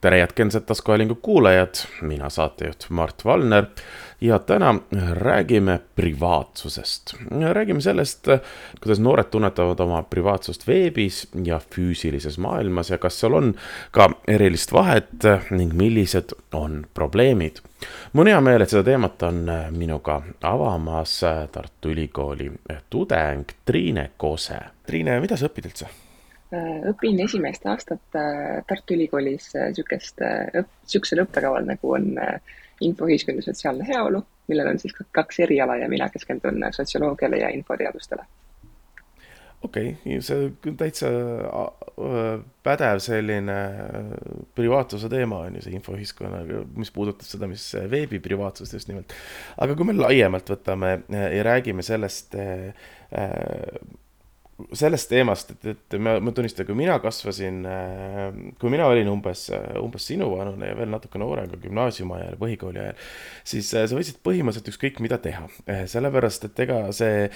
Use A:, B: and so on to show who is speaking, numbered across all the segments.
A: tere jätkensed taskuhäälingu kuulajad, mina saatejuht Mart Valner ja täna räägime privaatsusest. räägime sellest, kuidas noored tunnetavad oma privaatsust veebis ja füüsilises maailmas ja kas seal on ka erilist vahet ning millised on probleemid. mul on hea meel, et seda teemat on minuga avamas Tartu Ülikooli tudeng Triine Kose. Triine, mida sa õpid üldse?
B: Äh, õpin esimest aastat äh, Tartu Ülikoolis niisugust äh, õp-, niisugusel õppekaval, nagu on infoühiskond ja sotsiaalne heaolu, millel on siis kaks eriala ja mina keskendun sotsioloogiale ja infoteadustele.
A: okei okay,, see täitsa pädev selline privaatsuse teema on ju see infoühiskonnaga, mis puudutab seda, mis veebi privaatsust just nimelt. aga kui me laiemalt võtame ja räägime sellest sellest teemast, et, et ma, ma tunnistan, kui mina kasvasin, äh, kui mina olin umbes, umbes sinuvanune ja veel natuke noorem ka gümnaasiumi ajal, põhikooli ajal, siis äh, sa võisid põhimõtteliselt ükskõik mida teha. Äh, sellepärast, et ega see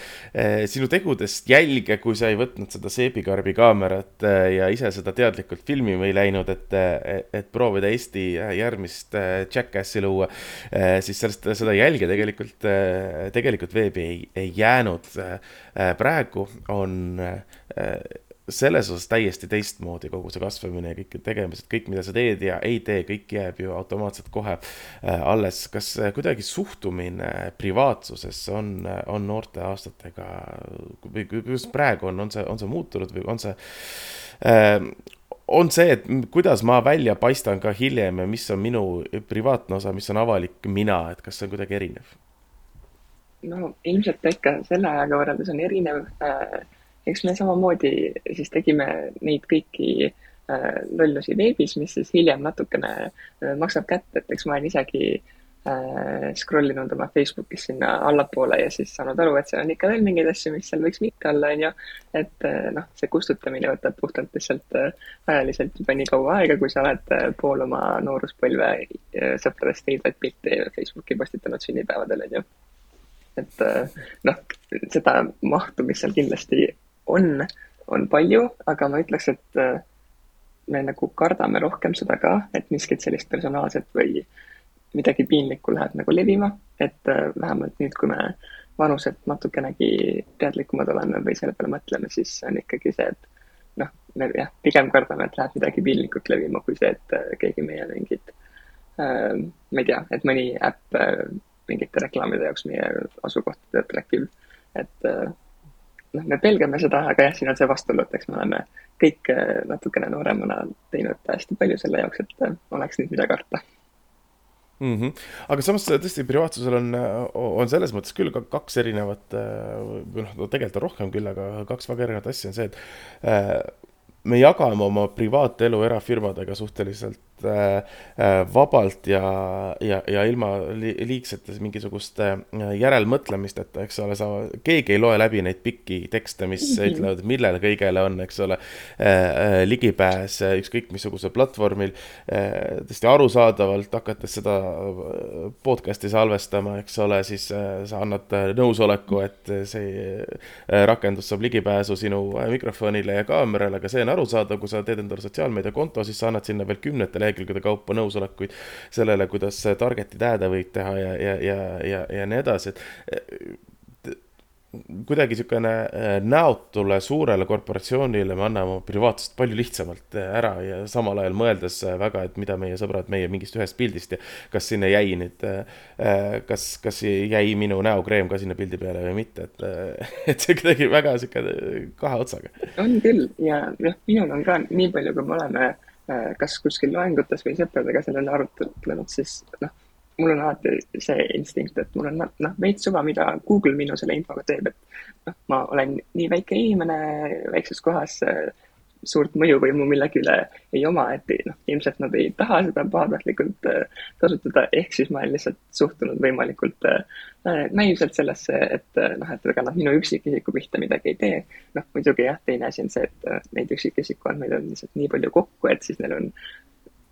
A: sinu tegudest jälge, kui sa ei võtnud seda seebikarbi kaamerat ja ise seda teadlikult filmima ei läinud, et, et proovida Eesti järgmist Jackassi luua, siis sellest, seda jälge tegelikult, tegelikult veebi ei, ei jäänud. Praegu on äh, selles osas täiesti teistmoodi kogu see kasvamine ja kõik tegemised, kõik, mida sa teed ja ei tee, kõik jääb ju automaatselt kohe äh, alles. kas äh, kuidagi suhtumine privaatsusesse on, on noorte aastatega või kuidas praegu on, on see, on see muutunud või on see on see, et kuidas ma välja paistan ka hiljem ja mis on minu privaatne osa, mis on avalik mina, et kas see on kuidagi erinev?
B: No ilmselt ikka selle ajaga võrreldes on erinev äh, eks me samamoodi siis tegime neid kõiki äh, lollusi veebis, mis siis hiljem natukene äh, maksab kätt, et eks ma olen isegi scroll inud oma Facebookis sinna allapoole ja siis saanud aru, et seal on ikka veel mingeid asju, mis seal võiks mitte olla, on ju. et noh, see kustutamine võtab puhtalt lihtsalt ajaliselt juba nii kaua aega, kui sa oled pool oma nooruspõlve sõpradest veidrat pilti Facebooki postitanud sünnipäevadel, on ju et äh, noh, seda mahtu, mis seal kindlasti on, on palju, aga ma ütleks, et äh, me nagu kardame rohkem seda ka, et miskit sellist personaalset või midagi piinlikku läheb nagu levima, et äh, vähemalt nüüd, kui me vanuselt natukenegi teadlikumad oleme või selle peale mõtleme, siis on ikkagi see, et noh, me jah, pigem kardame, et läheb midagi piinlikult levima, kui see, et keegi meie mingit äh,, ma ei tea, et mõni äpp äh, mingite reklaamide jaoks meie asukohta track ib, et äh, noh, me pelgame seda, aga jah, siin on see vastuolu, et eks me oleme kõik äh, natukene nooremana teinud hästi palju selle jaoks, et äh, oleks nüüd mida karta
A: mm. -hmm. aga samas tõesti privaatsusel on, on selles mõttes küll ka kaks erinevat, noh, tegelikult on rohkem küll, aga kaks väga erinevat asja on see, et me jagame oma privaatelu erafirmadega suhteliselt vabalt ja, ja, ja ilma li liigsete mingisuguste äh, järelmõtlemisteta, eks ole, sa, keegi ei loe läbi neid pikki tekste, mis mm -hmm. ütlevad, millele kõigele on, eks ole äh,, äh ligipääs äh, ükskõik missugusel platvormil äh,. tõesti arusaadavalt hakates seda podcast'i salvestama, eks ole, siis äh, sa annad nõusoleku, et see äh, rakendus saab ligipääsu sinu mikrofonile ja kaamerale, aga see on arusaadav, kui sa teed endale sotsiaalmeediakonto, siis sa annad sinna veel kümnete lehekülgede kaupa nõusolekuid sellele, kuidas target'id ad'e võid teha ja, ja, ja, ja, ja nii edasi, et kuidagi niisugune äh, näotule suurele korporatsioonile me anname oma privaatsust palju lihtsamalt äh, ära ja samal ajal mõeldes äh, väga, et mida meie sõbrad meie mingist ühest pildist ja kas sinna jäi nüüd, kas, kas jäi minu näokreem ka sinna pildi peale või mitte, et, et see kuidagi väga niisugune kahe otsaga.
B: on küll ja noh, minul on ka nii palju, kui me oleme kas kuskil loengutes või sõpradega selle üle arutlenud, siis noh mul on alati see instinkt, et mul on noh, veits suva, mida Google minu selle infoga teeb, et noh, ma olen nii väike inimene väikses kohas, suurt mõjuvõimu millegi üle ei oma, et noh, ilmselt nad ei taha seda pahatahtlikult äh, kasutada, ehk siis ma olen lihtsalt suhtunud võimalikult äh, naiivselt sellesse, et äh, noh, et ega nad minu üksikisiku pihta midagi ei tee. noh, muidugi jah, teine asi on see, et neid üksikisiku andmeid on lihtsalt nii palju kokku, et siis neil on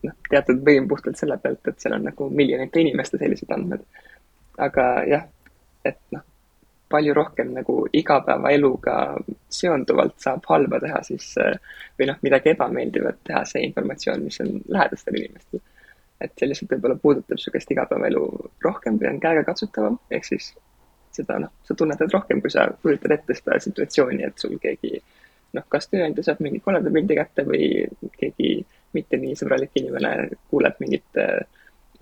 B: noh, teatud võim puhtalt selle pealt, et seal on nagu miljonite inimeste sellised andmed. aga jah, et noh, palju rohkem nagu igapäevaeluga seonduvalt saab halba teha siis või noh, midagi ebameeldivat teha see informatsioon, mis on lähedastel inimestel. et see lihtsalt võib-olla puudutab niisugust igapäevaelu rohkem, kui on käegakatsutavam, ehk siis seda noh, sa tunnetad rohkem, kui sa kujutad ette seda situatsiooni, et sul keegi noh, kas tööandja saab mingi koleda pildi kätte või keegi mitte nii sõbralik inimene kuuleb mingit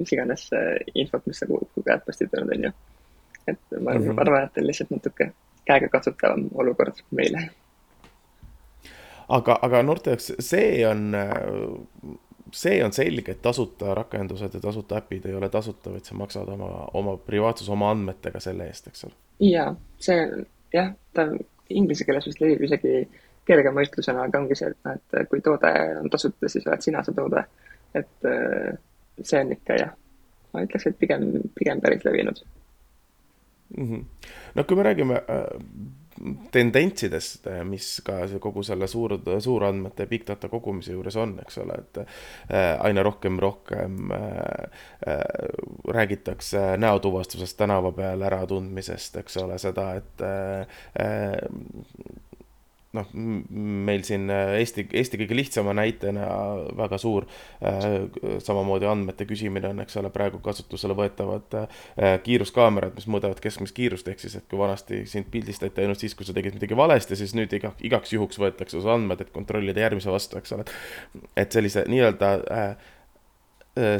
B: mis iganes infot, mis sa kuhugi oled postitanud, on ju et ma mm -hmm. arvan, et lihtsalt natuke käegakatsutavam olukord meile.
A: aga, aga noorte jaoks see on, see on selge, et tasuta rakendused ja tasuta äpid ei ole tasuta, vaid sa maksad oma, oma privaatsus, oma andmetega selle eest, eks ole.
B: jaa, see on jah, ta inglise keeles vist levib isegi kergema ütlusena, aga ongi see, et noh, et kui toode on tasuta, siis oled sina see toode. et see on ikka jah, ma ütleks, et pigem, pigem päris levinud
A: mm. -hmm. no kui me räägime äh, tendentsidest, äh, mis ka kogu selle suur, suurandmete big data kogumise juures on, eks ole, et äh, aina rohkem, rohkem räägitakse näotuvastusest tänava peal äratundmisest, eks ole, seda, et noh, meil siin äh, Eesti, Eesti kõige lihtsama näitena väga suur äh, samamoodi andmete küsimine on, eks ole, praegu kasutusele võetavad äh, kiiruskaamerad, mis mõõdavad keskmist kiirust, ehk siis, et kui vanasti sind pildistati ainult siis, kui sa tegid midagi valesti, siis nüüd iga, igaks juhuks võetakse su andmed, et kontrollida järgmise vastu, eks ole. et sellise nii-öelda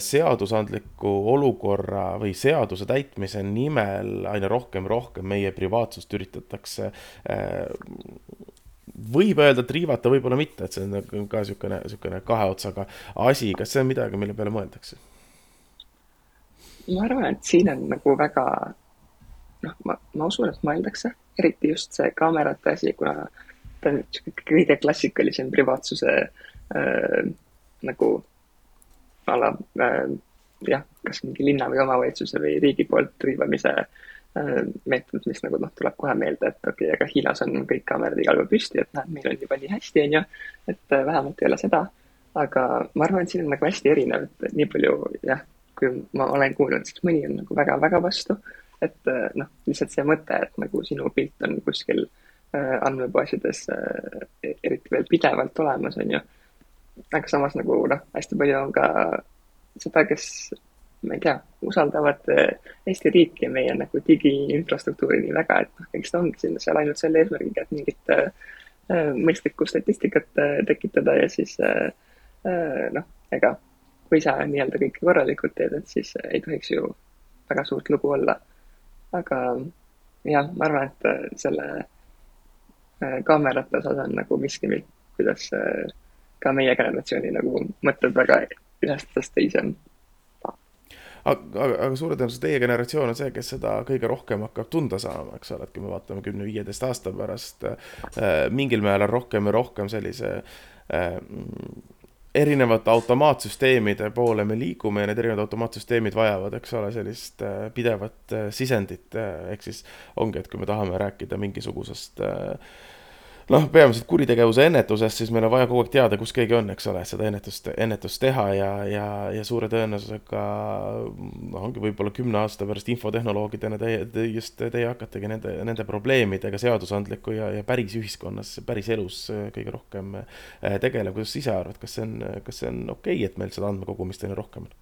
A: seadusandliku olukorra või seaduse täitmise nimel aina rohkem, rohkem meie privaatsust üritatakse võib öelda, et riivata, võib-olla mitte, et see on nagu ka niisugune, niisugune kahe otsaga asi, kas see on midagi, mille peale mõeldakse?
B: ma arvan, et siin on nagu väga noh, ma, ma usun, et mõeldakse, eriti just see kaamerate asi, kuna ta on kõige klassikalisem privaatsuse äh, nagu ala äh, jah, kas mingi linna või omavalitsuse või riigi poolt riivamise äh, Äh, meetod, mis nagu noh, tuleb kohe meelde, et okei okay,, aga Hiinas on kõik kaamerad igal pool püsti, et näed, meil on juba nii hästi, on ju, et äh, vähemalt ei ole seda. aga ma arvan, et siin on nagu hästi erinev, et nii palju jah, kui ma olen kuulnud, siis mõni on nagu väga-väga vastu. et äh, noh, lihtsalt see mõte, et nagu sinu pilt on kuskil andmebaasides eriti veel pidevalt olemas, on ju. aga samas nagu noh, hästi palju on ka seda, kes ma ei tea, usaldavad eh, Eesti riiki ja meie nagu digiinfrastruktuuri nii väga, et noh, eks ta ongi sinna seal ainult selle eesmärgiga, et mingit äh, mõistlikku statistikat äh, tekitada ja siis äh, noh, ega kui sa nii-öelda kõike korralikult teed, et siis ei tohiks ju väga suurt lugu olla. aga jah, ma arvan, et selle kaamerate osas on nagu miski, kuidas ka meie generatsiooni nagu mõtted väga ühest otsast teise on
A: aga, aga suure tõenäosusega teie generatsioon on see, kes seda kõige rohkem hakkab tunda saama, eks ole, et kui me vaatame kümne-viieteist aasta pärast äh, mingil määral rohkem ja rohkem sellise äh, erinevate automaatsüsteemide poole me liigume ja need erinevad automaatsüsteemid vajavad, eks ole, sellist äh, pidevat äh, sisendit äh,, ehk siis ongi, et kui me tahame rääkida mingisugusest äh, noh, peamiselt kuritegevuse ennetusest, siis meil on vaja kogu aeg teada, kus keegi on, eks ole, seda ennetust, ennetust teha ja, ja, ja suure tõenäosusega noh, ongi võib-olla kümne aasta pärast infotehnoloogidena teie te,, just teie hakategi nende, nende probleemidega seadusandliku ja, ja päris ühiskonnas, päris elus kõige rohkem eh, tegelema. kuidas sa ise arvad, kas see on, kas see on okei okay,, et meil seda andmekogumist aina rohkem on?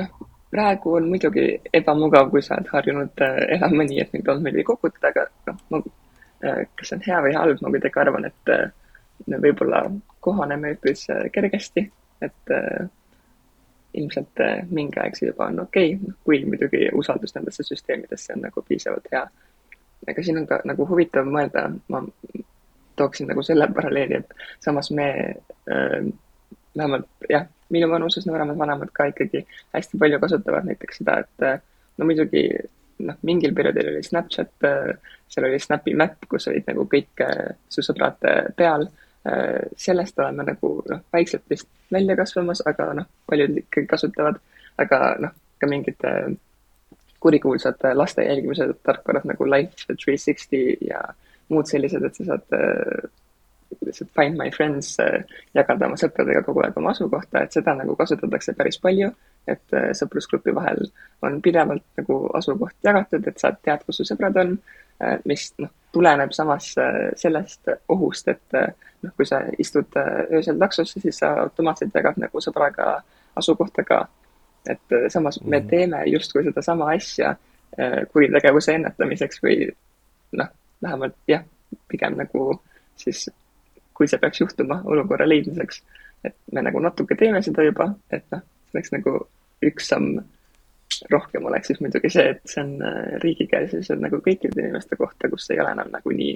B: noh, praegu on muidugi ebamugav, kui sa oled harjunud eh, elama nii, et neid andmeid ei koguta, aga noh, kas see on hea või halb, ma kuidagi arvan, et äh, võib-olla kohaneme üpris äh, kergesti, et ilmselt mingi aeg see juba on okei okay,, kui muidugi usaldus nendesse süsteemidesse on nagu piisavalt hea. aga siin on ka nagu huvitav mõelda, ma tooksin nagu selle paralleeli, et samas me äh, vähemalt jah, minu vanuses nooremad vanemad ka ikkagi hästi palju kasutavad näiteks seda, et no muidugi noh, mingil perioodil oli Snapchat, äh, seal oli Snapi Map, kus olid nagu kõik äh, su sõbrad äh, peal. sellest oleme nagu noh, vaikselt vist välja kasvamas, aga noh, paljud ikkagi kasutavad, aga noh, ka mingid kurikuulsad laste jälgimise tarkvarad nagu Life three sixty ja muud sellised, et sa saad lihtsalt Find my friends, jagada oma sõpradega kogu aeg oma asukohta, et seda nagu kasutatakse päris palju et äh, sõprusgrupi vahel on pidevalt nagu asukoht jagatud, et sa tead, kus su sõbrad on, äh, mis noh, tuleneb samas sellest ohust, et noh, kui sa istud öösel taksosse, siis sa automaatselt jagad nagu sõbraga asukohta ka. et samas me mhm. teeme justkui sedasama asja kuritegevuse ennetamiseks või noh, vähemalt jah, pigem nagu siis kui see peaks juhtuma olukorra leidmiseks. et me nagu natuke teeme seda juba, et noh, oleks nagu üks samm rohkem oleks siis muidugi see, et see on äh, riigi käes ja see on nagu kõikide inimeste kohta, kus ei ole enam nagu nii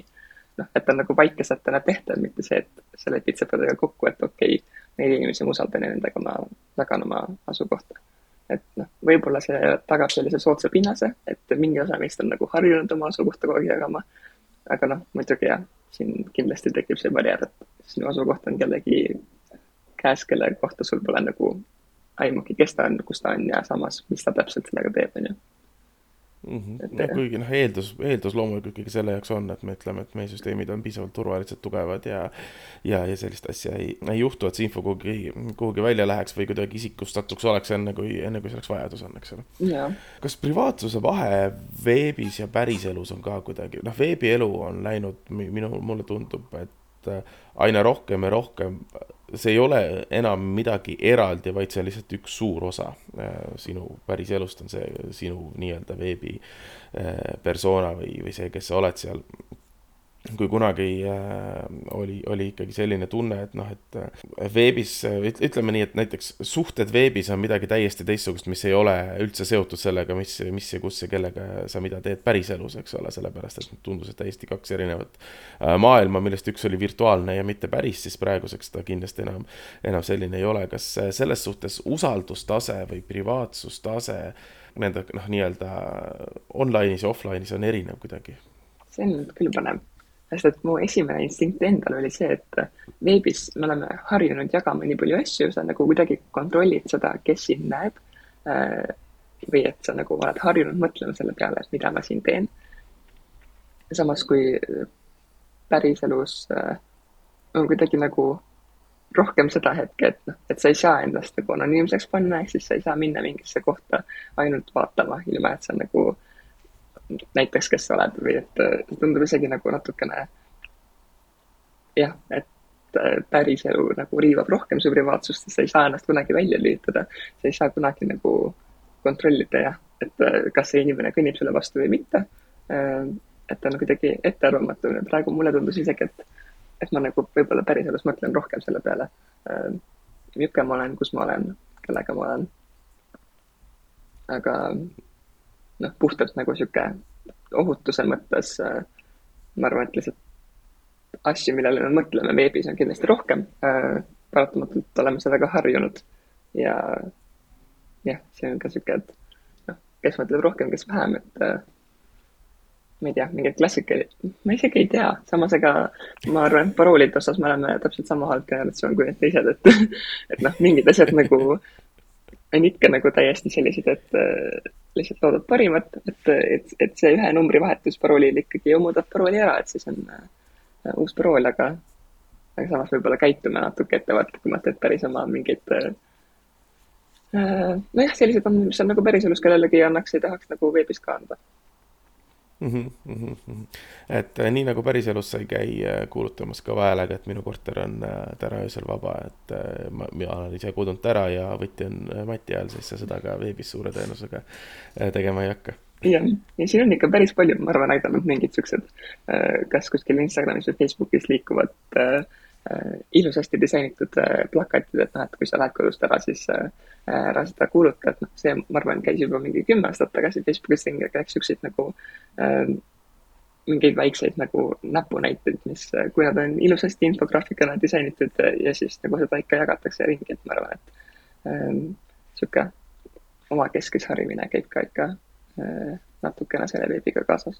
B: noh, et on nagu väikesetena tehtav, mitte see, et sa lepid sõpradega kokku, et okei okay,, neid inimesi ma usaldan ja nendega ma jagan oma asukohta. et noh, võib-olla see tagab sellise soodsa pinnase, et mingi osa meist on nagu harjunud oma asukohta kogu aeg jagama, aga noh, muidugi jah, siin kindlasti tekib see barjäär, et sinu asukoht on kellegi käes, kelle kohta sul pole nagu aimugi, kes ta on, kus ta on ja samas, mis ta täpselt sellega teeb, on ju
A: mm. -hmm. No, kuigi noh, eeldus, eeldus loomulikult ikkagi selle jaoks on, et me ütleme, et meie süsteemid on piisavalt turvalised, tugevad ja ja, ja sellist asja ei, ei juhtu, et see info kuhugi, kuhugi välja läheks või kuidagi isikustatuks oleks enne, kui, enne kui selleks vajadus on, eks ole. kas privaatsuse vahe veebis ja päriselus on ka kuidagi, noh, veebielu on läinud, minu, mulle tundub, et aina rohkem ja rohkem see ei ole enam midagi eraldi, vaid see on lihtsalt üks suur osa. Äh, sinu päriselust, on see sinu nii-öelda veebi äh, persona või, või see, kes sa oled seal kui kunagi äh, oli, oli ikkagi selline tunne, et noh, et äh, veebis äh, ütleme nii, et näiteks suhted veebis on midagi täiesti teistsugust, mis ei ole üldse seotud sellega, mis, mis ja kus ja kellega sa mida teed päriselus, eks ole, sellepärast et tundus, et täiesti kaks erinevat maailma, millest üks oli virtuaalne ja mitte päris, siis praeguseks ta kindlasti enam, enam selline ei ole. kas selles suhtes usaldustase või privaatsustase nende noh, nii-öelda online'is ja offline'is on erinev kuidagi?
B: see on küll põnev sest et mu esimene instinkt endal oli see, et veebis me oleme harjunud jagama nii palju asju, sa nagu kuidagi kontrollid seda, kes sind näeb. Äh, või et sa nagu oled harjunud mõtlema selle peale, et mida ma siin teen. samas kui päriselus äh, on kuidagi nagu rohkem seda hetke, et noh, et sa ei saa endast nagu anonüümseks panna, ehk siis sa ei saa minna mingisse kohta ainult vaatama, ilma et sa nagu äh, näiteks, kes sa oled või et äh, tundub isegi nagu natukene jah, et äh, päriselu nagu riivab rohkem su privaatsust, sa ei saa ennast kunagi välja lülitada. sa ei saa kunagi nagu kontrollida jah, et äh, kas see inimene kõnnib sulle vastu või mitte. et ta on kuidagi ettearvamatu praegu mulle tundus isegi, et, et ma nagu võib-olla päriselus mõtlen rohkem selle peale. milline ma olen, kus ma olen, kellega ma olen. aga noh, puhtalt nagu sihuke ohutuse mõttes äh, ma arvan, et lihtsalt asju, millele me mõtleme veebis on kindlasti rohkem äh,. paratamatult oleme sellega harjunud ja jah, see on ka sihuke, et noh, kes mõtleb rohkem, kes vähem, et äh, ma ei tea, mingeid klassikaid, ma isegi ei tea, samas ega ma arvan, et paroolide osas me oleme täpselt sama halb generatsioon kui need teised, et et noh, mingid asjad nagu on ikka nagu täiesti sellised, et äh, lihtsalt loodad parimat, et, et, et see ühe numbri vahetus paroolil ikkagi ju muudab parooli ära, et siis on äh, uus parool, aga, aga samas võib-olla käitume natuke ettevaatlikumalt, et päris oma mingeid äh, äh nojah, sellised on, mis on nagu päriselus kellelegi annaks, ei tahaks nagu veebis ka anda
A: mm. -hmm. et äh, nii nagu päriselus sa ei käi äh, kuulutamas kõva häälega, et minu korter on äh, täna öösel vaba, et ma, mina olen ise kodunud ära ja võti on mati all, siis sa seda ka veebis suure tõenäosusega tegema ei hakka
B: jah, ja siin on ikka päris palju, ma arvan, aidanud mingid siuksed, kas kuskil Instagramis või Facebookis liikuvad Äh, ilusasti disainitud äh, plakatid, et noh, et kui sa lähed kodust ära, siis äh, ära seda kuuluta, et noh, see, ma arvan, käis juba mingi kümme aastat tagasi Facebookis ringi, aga eks siukseid nagu äh, mingeid väikseid nagu näpunäiteid, mis, kui nad on ilusasti infograafikana disainitud ja siis nagu seda ikka jagatakse ringi, et ma arvan, et ähm, sihuke omakeskis harimine käib ka ikka äh, natukene selle veebiga kaasas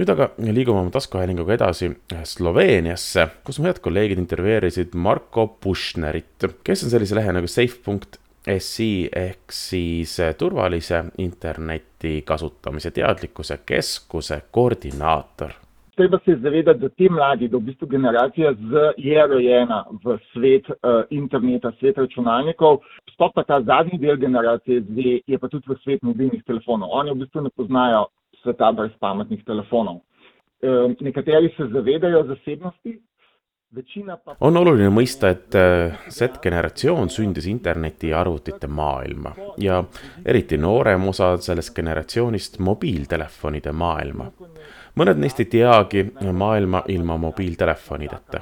A: nüüd aga liigume oma taskuhäälinguga edasi Sloveeniasse, kus mu head kolleegid intervjueerisid Marko Pušnerit, kes on sellise lehe nagu safe.ee
C: SI ehk siis turvalise interneti kasutamise teadlikkuse keskuse koordinaator
D: treba se zavedati, da ti mladi, da v bistvu generacija Z je rojena v svet uh, interneta, svet računalnikov, sploh pa ta zadnji del generacije Z je pa tudi v svet mobilnih telefonov. Oni v bistvu ne poznajo sveta brez pametnih telefonov. Uh, nekateri se zavedajo zasebnosti.
C: on oluline mõista, et Z-generatsioon sündis interneti ja arvutite maailma ja eriti noorem osa sellest generatsioonist mobiiltelefonide maailma mõned neist ei teagi maailma ilma mobiiltelefonideta.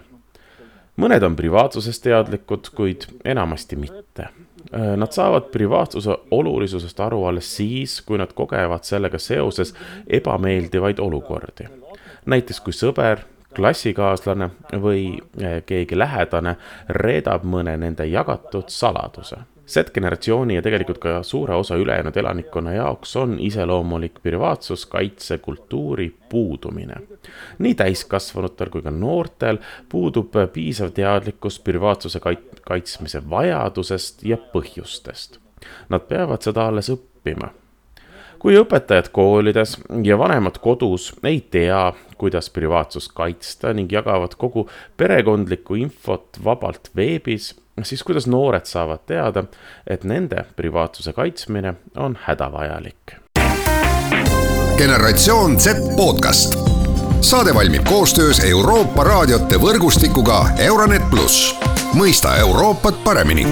C: mõned on privaatsusest teadlikud, kuid enamasti mitte. Nad saavad privaatsuse olulisusest aru alles siis, kui nad kogevad sellega seoses ebameeldivaid olukordi. näiteks kui sõber, klassikaaslane või keegi lähedane reedab mõne nende jagatud saladuse Z-generatsiooni ja tegelikult ka suure osa ülejäänud elanikkonna jaoks on iseloomulik privaatsuskaitse kultuuri puudumine. nii täiskasvanutel kui ka noortel puudub piisav teadlikkus privaatsuse kait-, kaitsmise vajadusest ja põhjustest. Nad peavad seda alles õppima kui õpetajad koolides ja vanemad kodus ei tea, kuidas privaatsust kaitsta ning jagavad kogu perekondlikku infot vabalt veebis, siis kuidas noored saavad teada, et nende privaatsuse kaitsmine on hädavajalik.
E: generatsioon Z podcast. saade valmib koostöös Euroopa raadiote võrgustikuga Euronet pluss, mõista Euroopat paremini